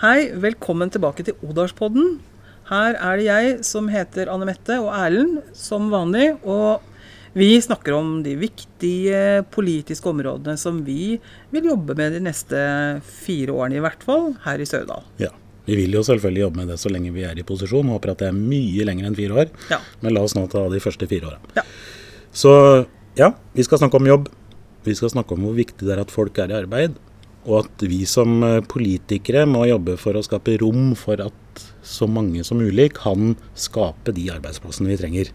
Hei, velkommen tilbake til Odalspodden. Her er det jeg som heter Anne Mette, og Erlend som vanlig. Og vi snakker om de viktige politiske områdene som vi vil jobbe med de neste fire årene, i hvert fall her i Sørdal. Ja. Vi vil jo selvfølgelig jobbe med det så lenge vi er i posisjon. Håper at det er mye lenger enn fire år. Ja. Men la oss nå ta de første fire åra. Ja. Så ja, vi skal snakke om jobb. Vi skal snakke om hvor viktig det er at folk er i arbeid. Og at vi som eh, politikere må jobbe for å skape rom for at så mange som mulig kan skape de arbeidsplassene vi trenger.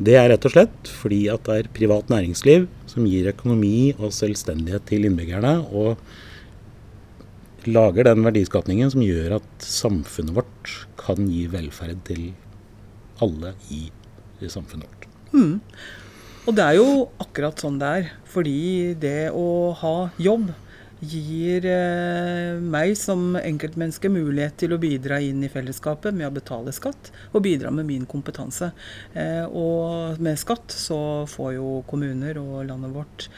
Det er rett og slett fordi at det er privat næringsliv som gir økonomi og selvstendighet til innbyggerne, og lager den verdiskapningen som gjør at samfunnet vårt kan gi velferd til alle i, i samfunnet vårt. Mm. Og det er jo akkurat sånn det er. Fordi det å ha jobb gir eh, meg som enkeltmenneske mulighet til å bidra inn i fellesskapet med å betale skatt, og bidra med min kompetanse. Eh, og med skatt så får jo kommuner og landet vårt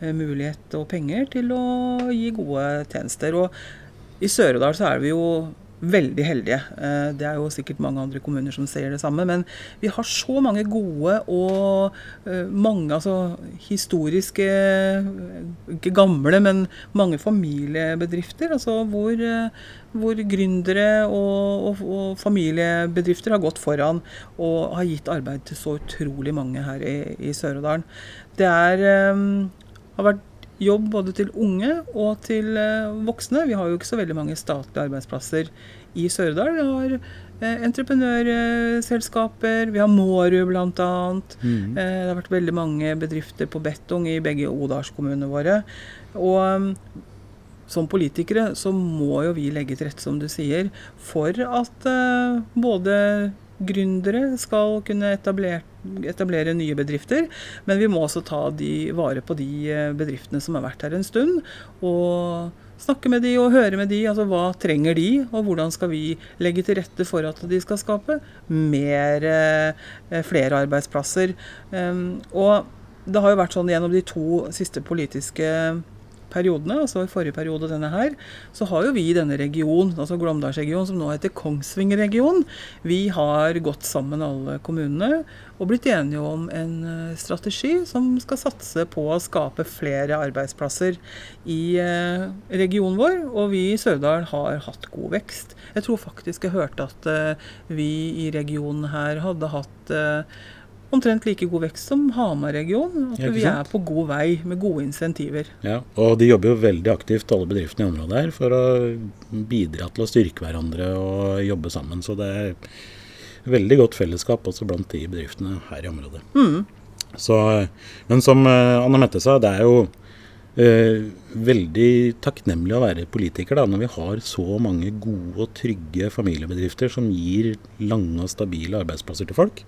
eh, mulighet og penger til å gi gode tjenester. Og i Sør-Odal så er vi jo veldig heldige. Eh, det er jo sikkert mange andre kommuner som ser det samme. Men vi har så mange gode og eh, mange altså historiske Ikke gamle, men mange familiebedrifter. Altså hvor, eh, hvor gründere og, og, og, familiebedrifter har gått foran og har gitt arbeid til så utrolig mange her i, i Sør-Odalen. Det er, har vært jobb både til unge og til eh, voksne. Vi har jo ikke så veldig mange statlige arbeidsplasser i Sørdal. Vi har eh, entreprenørselskaper, vi har Mårud bl.a. Mm. Eh, det har vært veldig mange bedrifter på betong i begge Odalskommunene våre. Og um, som politikere så må jo vi legge til rette, som du sier, for at både gründere skal kunne etablere, etablere, nye bedrifter. Men vi må også ta de, vare på de eh, bedriftene som har vært her en stund. Og snakke med de og høre med de. altså Hva trenger de, og hvordan skal vi legge til rette for at de skal skape mer, eh, flere arbeidsplasser. Um, og det har jo vært sånn gjennom de to siste politiske periodene, altså i forrige periode denne her, så har jo vi i denne regionen, altså Glåmdalsregionen, som nå heter Kongsvinger-region, vi har gått sammen alle kommunene og blitt enige om en eh, strategi som skal satse på å skape flere arbeidsplasser i eh, regionen vår. Og vi i Sørdal har hatt god vekst. Jeg tror faktisk jeg hørte at eh, vi i regionen her hadde hatt omtrent like god vekst som Hamar-regionen. At vi er på god vei med gode insentiver. Ja, og de jobber jo veldig aktivt, alle bedriftene i området her, for å bidra til å styrke hverandre og jobbe sammen. Så det er veldig godt fellesskap også blant de bedriftene her i området. Mm. Så, men som Anna Anne Mette sa, det er jo eh, veldig takknemlig å være politiker da, når vi har så mange gode og trygge familiebedrifter som gir lange og stabile arbeidsplasser til folk.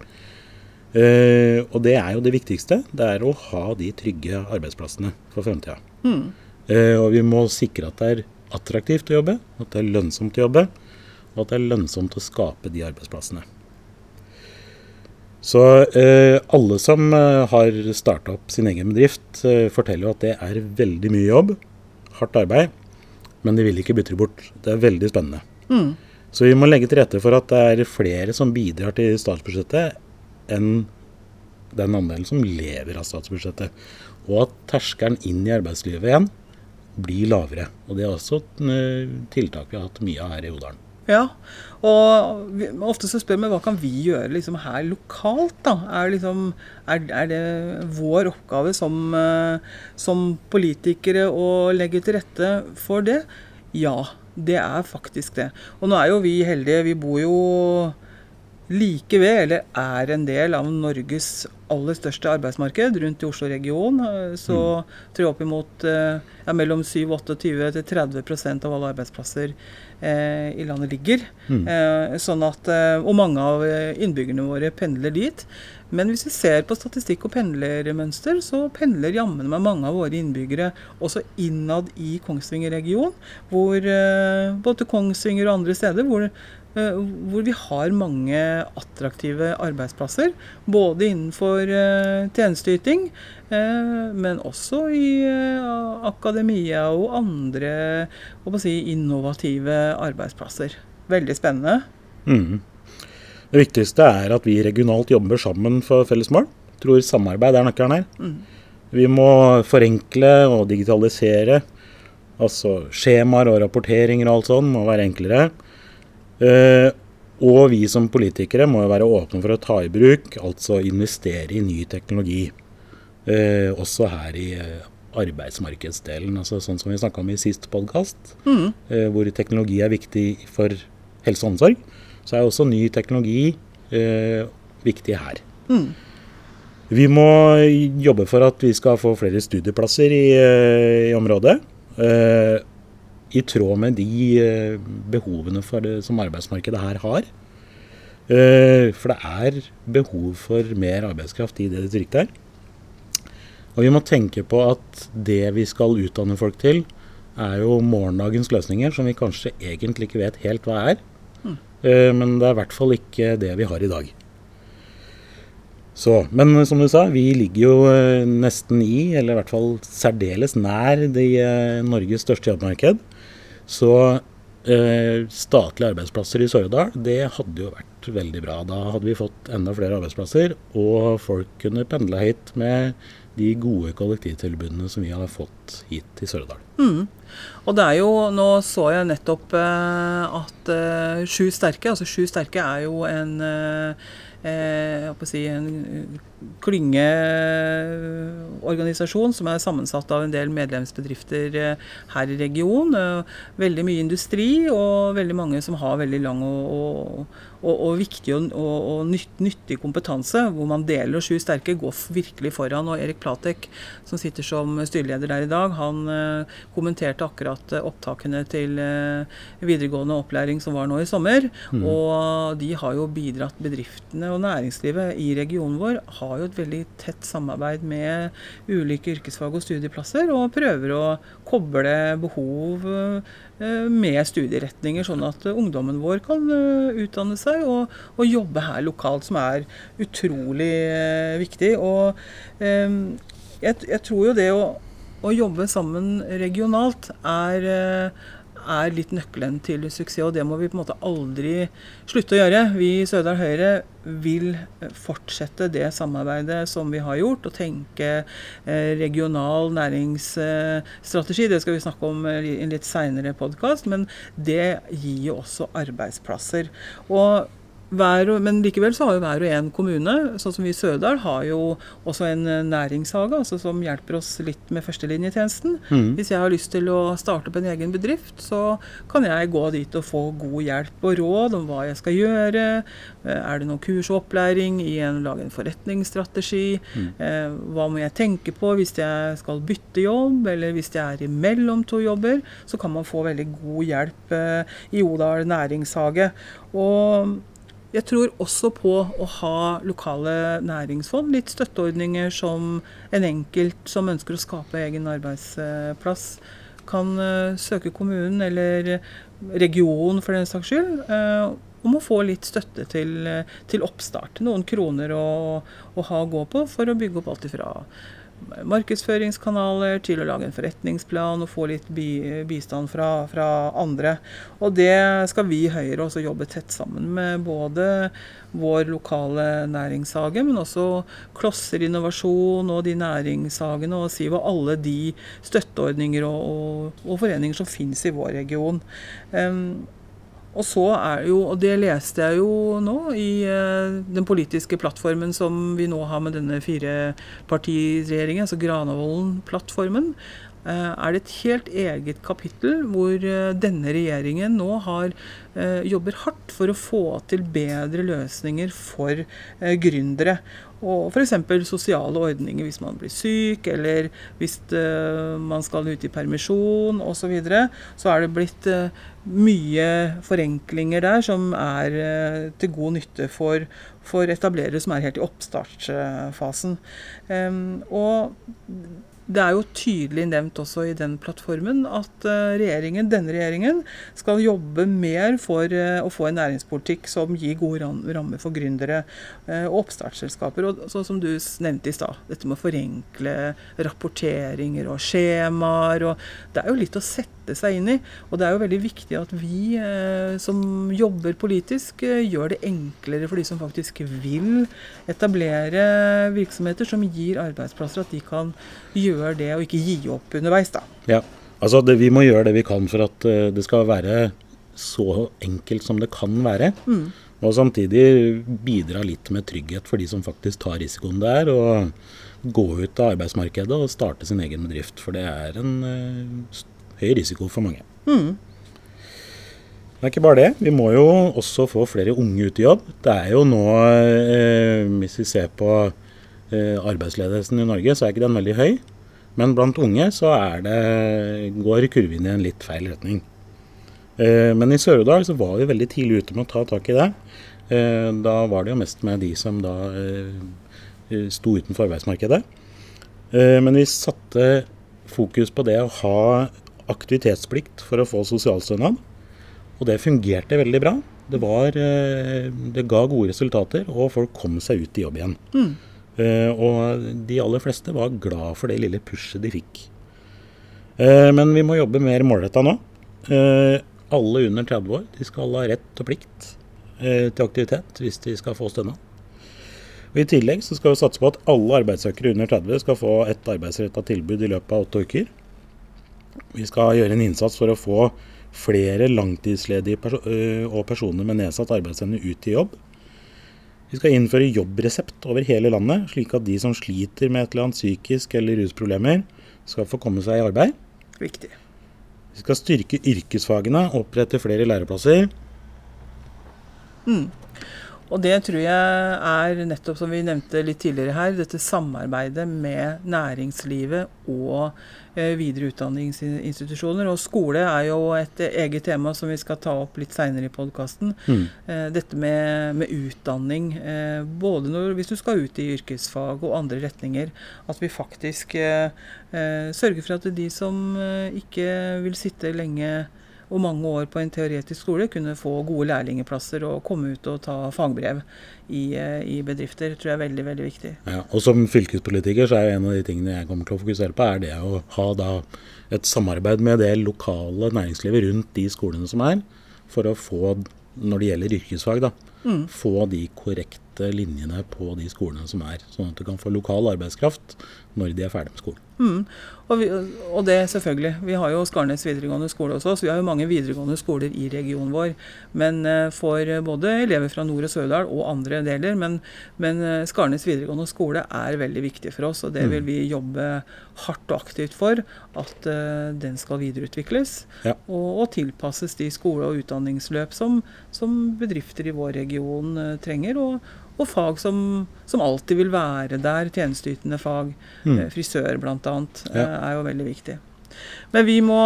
Uh, og det er jo det viktigste. Det er å ha de trygge arbeidsplassene for fremtida. Mm. Uh, og vi må sikre at det er attraktivt å jobbe, at det er lønnsomt å jobbe, og at det er lønnsomt å skape de arbeidsplassene. Så uh, alle som har starta opp sin egen bedrift, forteller jo at det er veldig mye jobb, hardt arbeid, men de vil ikke bytte det bort. Det er veldig spennende. Mm. Så vi må legge til rette for at det er flere som bidrar til statsbudsjettet enn den andelen som lever av statsbudsjettet. Og at terskelen inn i arbeidslivet igjen blir lavere. Og Det er også et eh, tiltak vi har hatt mye av her i Odalen. Ja, og ofte så spør vi hva kan vi gjøre liksom her lokalt. da? Er, liksom, er, er det vår oppgave som, uh, som, politikere å legge til rette for det? Ja, det er faktisk det. Og nå er jo vi heldige. Vi bor jo like ved, eller er en del av Norges aller største arbeidsmarked rundt i Oslo-regionen. Eh, så mm. tror jeg oppimot eh, ja, mellom 27 til 30% av alle arbeidsplasser eh, i landet ligger. Mm. Eh, sånn at, eh, og mange av innbyggerne våre pendler dit. Men hvis vi ser på statistikk og pendlermønster, så pendler jammen meg mange av våre innbyggere også innad i Kongsvinger-regionen. Hvor eh, både Kongsvinger og andre steder hvor Eh, hvor vi har mange attraktive arbeidsplasser. Både innenfor for uh, tjenesteyting, men også i akademia og andre si, innovative arbeidsplasser. Veldig spennende. Mm. Det viktigste er at vi regionalt jobber sammen for felles mål. Jeg tror samarbeid er nøkkelen her. Mm. Vi må forenkle og digitalisere. Altså skjemaer og rapporteringer og alt sånt må være enklere. Eh, og vi som politikere må være åpne for å ta i bruk, altså investere i ny teknologi. Eh, også her i eh, arbeidsmarkedsdelen, altså sånn som vi snakka om i sist podkast, mm. eh, hvor teknologi er viktig for helse og omsorg, så er også ny teknologi eh, viktig her. Mm. Vi må jobbe for at vi skal få flere studieplasser i, eh, i området. Eh, i tråd med de eh, behovene det, som arbeidsmarkedet her har. Eh, for det er behov for mer arbeidskraft i det distriktet her. Og vi må tenke på at det vi skal utdanne folk til, er jo morgendagens løsninger, som vi kanskje egentlig ikke vet helt hva er. Mm. Men det er i hvert fall ikke det vi har i dag. Så, men som du sa, vi ligger jo nesten i, eller i hvert fall særdeles nær, de, Norges største jobbmarked. Så eh, statlige arbeidsplasser i Sør-Odal, det hadde jo vært veldig bra. Da hadde vi fått enda flere arbeidsplasser, og folk kunne pendla hit med de gode kollektivtilbudene som vi har fått hit til Sør-Odal. Mm. Og det er jo, Nå så jeg nettopp eh, at eh, Sju sterke, altså Sju sterke er jo en eh, eh, si, en eh, klyngeorganisasjon som er sammensatt av en del medlemsbedrifter eh, her i regionen. Eh, veldig mye industri og veldig mange som har veldig lang og, og, og, og viktig og, og nytt, nyttig kompetanse, hvor man deler. og Sju sterke går virkelig foran. Og Erik Platek, som sitter som styreleder der i dag, han eh, kommenterte akkurat opptakene til videregående opplæring som var nå i sommer. Mm. Og de har jo bidratt bedriftene og næringslivet i regionen vår har jo et veldig tett samarbeid med ulike yrkesfag og studieplasser, og prøver å koble behov eh, med studieretninger, sånn at ungdommen vår kan eh, utdanne seg og, og jobbe her lokalt, som er utrolig eh, viktig. Og jeg, jeg tror jo det å, å jobbe sammen regionalt er er litt nøkkelen til suksess, og det må vi på en måte aldri slutte å gjøre. Vi i Sørdal Høyre vil fortsette det samarbeidet som vi har gjort, og tenke eh, regional næringsstrategi. Det skal vi snakke om i en litt seinere podkast, men det gir jo også arbeidsplasser. Og hver, men likevel så har jo hver og en kommune, sånn som vi i Sørdal, har jo også en eh, næringshage altså som hjelper oss litt med førstelinjetjenesten. Mm. Hvis jeg har lyst til å starte opp en egen bedrift, så kan jeg gå dit og få god hjelp og råd om hva jeg skal gjøre. Eh, er det noe kurs og opplæring i å lage en forretningsstrategi? Mm. Eh, hva må jeg tenke på hvis jeg skal bytte jobb, eller hvis jeg er imellom to jobber? Så kan man få veldig god hjelp i Odal næringshage. Og jeg tror også på å ha lokale næringsfond, litt støtteordninger som en enkelt som ønsker å skape egen arbeidsplass, kan uh, søke kommunen eller regionen for den saks skyld. Uh, om å få litt støtte til, til oppstart. Noen kroner å, å ha å gå på for å bygge opp alt ifra markedsføringskanaler til å lage en forretningsplan og få litt bi, bistand fra, fra, andre. Og det skal vi i Høyre også jobbe tett sammen med både vår lokale næringshage, men også Klosser innovasjon og de næringshagene og SIV og alle de støtteordninger og, og, og foreninger som finnes i vår region. Um, og så er jo, og det leste jeg jo nå i uh, den politiske plattformen som vi nå har med denne firepartiregjeringen, altså Granavolden-plattformen, uh, er det et helt eget kapittel hvor uh, denne regjeringen nå har jobber hardt for å få til bedre løsninger for gründere. Og f.eks. sosiale ordninger hvis man blir syk, eller hvis uh, man skal ut i permisjon osv. Så, videre, så er det blitt uh, mye forenklinger der som er uh, til god nytte for, for etablerere som er helt i oppstartsfasen. Um, og det er jo tydelig nevnt også i den plattformen at eh, regjeringen, denne regjeringen skal jobbe mer for eh, å få en næringspolitikk som gir gode rammer for gründere eh, og oppstartsselskaper. Og sånn som du nevnte i stad, dette med å forenkle rapporteringer og skjemaer. Og det er jo litt å sette seg inn i. Og det er jo veldig viktig at vi som jobber politisk, gjør det enklere for de som faktisk vil etablere virksomheter som gir arbeidsplasser, at de kan gjøre det og ikke gi opp underveis, da. Ja, altså det, vi må gjøre det vi kan for at uh, det skal være så enkelt som det kan være. Mm. Og samtidig bidra litt med trygghet for de som faktisk tar risikoen det er. Og gå ut av arbeidsmarkedet og starte sin egen bedrift. For det er en uh, høy risiko for mange. Mm. Det er ikke bare det. Vi må jo også få flere unge ut i jobb. Det er jo nå, eh, hvis vi ser på Eh, arbeidsledigheten i Norge, så er ikke den veldig høy. Men blant unge så det, går kurven i en litt feil retning. Eh, men i Sør-Odal så var vi veldig tidlig ute med å ta tak i det. Eh, da var det jo mest med de som da sto utenfor arbeidsmarkedet. Men vi satte fokus på det å ha aktivitetsplikt for å få sosialstønad. Og det fungerte veldig bra. Det, var, det ga gode resultater, og folk kom seg ut i jobb igjen. Mm. Uh, og de aller fleste var glad for det lille pushet de fikk. Uh, men vi må jobbe mer målretta nå. Uh, alle under 30 år de skal ha rett og plikt til aktivitet hvis de skal få stønad. I tillegg så skal vi satse på at alle arbeidssøkere under 30 skal få et arbeidsretta tilbud i løpet av åtte uker. Vi skal gjøre en innsats for å få flere langtidsledige og personer med nedsatt arbeidsevne ut i jobb. Vi skal innføre jobbresept over hele landet, slik at de som sliter med et eller annet psykisk eller rusproblemer, skal få komme seg i arbeid. Viktig. Vi skal styrke yrkesfagene, opprette flere læreplasser. Mm. Og det tror jeg er nettopp som vi nevnte litt tidligere her, dette samarbeidet med næringslivet og eh, videre utdanningsinstitusjoner. Og skole er jo et eget tema som vi skal ta opp litt seinere i podkasten. Mm. Eh, dette med, med utdanning, eh, både når, hvis du skal ut i yrkesfag og andre retninger, at vi faktisk eh, sørger for at de som ikke vil sitte lenge og mange år på en teoretisk skole kunne få gode lærlingeplasser og komme ut og ta fagbrev i, eh, i bedrifter. Tror jeg er veldig veldig viktig. Ja, og Som fylkespolitiker så er en av de tingene jeg kommer til å fokusere på, er det å ha da et samarbeid med det lokale næringslivet rundt de skolene som er, for å få, når det gjelder yrkesfag, da, mm. få de korrekte linjene på de skolene som er. Sånn at du kan få lokal arbeidskraft når de er ferdig med skolen. Mm. Og, vi, og, det selvfølgelig. Vi har jo Skarnes videregående skole også, så Vi har jo mange videregående skoler i regionen vår. Men uh, for både elever fra Nord- og Sørdal og andre deler. Men, men uh, Skarnes videregående skole er veldig viktig for oss, og det mm. vil vi jobbe hardt og aktivt for. At uh, den skal videreutvikles ja. og, og, tilpasses de skole- og utdanningsløp som, som bedrifter i vår region trenger. og og fag som, som, alltid vil være der. Tjenesteytende fag. Mm. Eh, frisør bl.a. Ja. Eh, er jo veldig viktig. Men vi, må,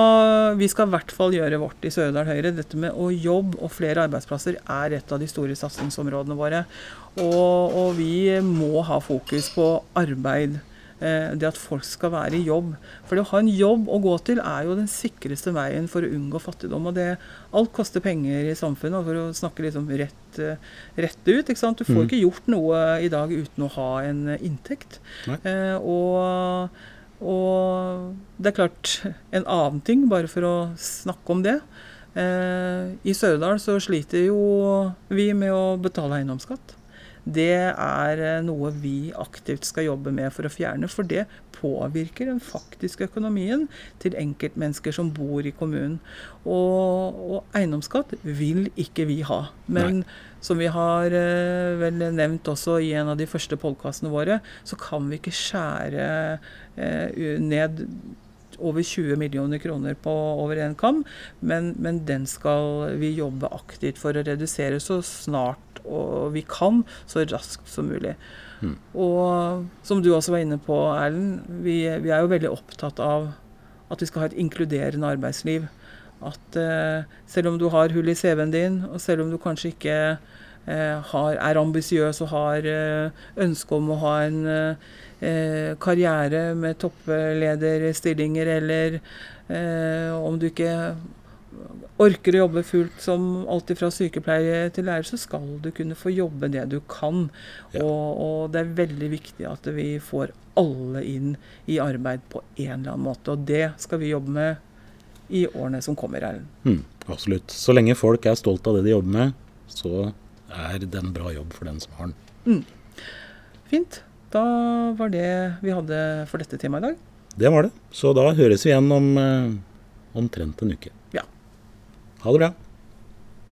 vi skal i hvert fall gjøre vårt i Sør-Odal Høyre. Dette med å jobbe og flere arbeidsplasser er et av de store satsingsområdene våre. Og, og vi må ha fokus på arbeid Eh, det at folk skal være i jobb. For det å ha en jobb å gå til er jo den sikreste veien for å unngå fattigdom. Og det, alt koster penger i samfunnet, for å snakke liksom rett, eh, rett ut. Ikke sant? Du får mm. ikke gjort noe i dag uten å ha en inntekt. Eh, og, og, det er klart, en annen ting, bare for å snakke om det. Eh, I Sør-Odal så sliter jo vi med å betale eiendomsskatt det er eh, noe vi aktivt skal jobbe med for å fjerne. For det påvirker den faktiske økonomien til enkeltmennesker som bor i kommunen. Og, og eiendomsskatt vil ikke vi ha. Men Nei. som vi har eh, vel nevnt også i en av de første podkastene våre, så kan vi ikke skjære eh, ned over 20 millioner kroner på over en kam, men, men den skal vi jobbe aktivt for å redusere så snart og vi kan, så raskt som mulig. Mm. Og som du også var inne på, Erlend, vi, vi, er jo veldig opptatt av at vi skal ha et inkluderende arbeidsliv. At uh, selv om du har hull i CV-en din, og selv om du kanskje ikke har, er ambisiøs og har eh, ønske om å ha en eh, karriere med topplederstillinger, eller eh, om du ikke orker å jobbe fullt som alltid fra sykepleier til lærer, så skal du kunne få jobbe det du kan. Ja. Og, og det er veldig viktig at vi får alle inn i arbeid på en eller annen måte. Og det skal vi jobbe med i årene som kommer. Erlend. Mm, absolutt. Så lenge folk er stolt av det de jobber med, så er det en bra jobb for den som har den. Fint. Da var det vi hadde for dette temaet i dag. Det var det. Så da høres vi igjen om eh, omtrent en uke. Ja. Ha det bra.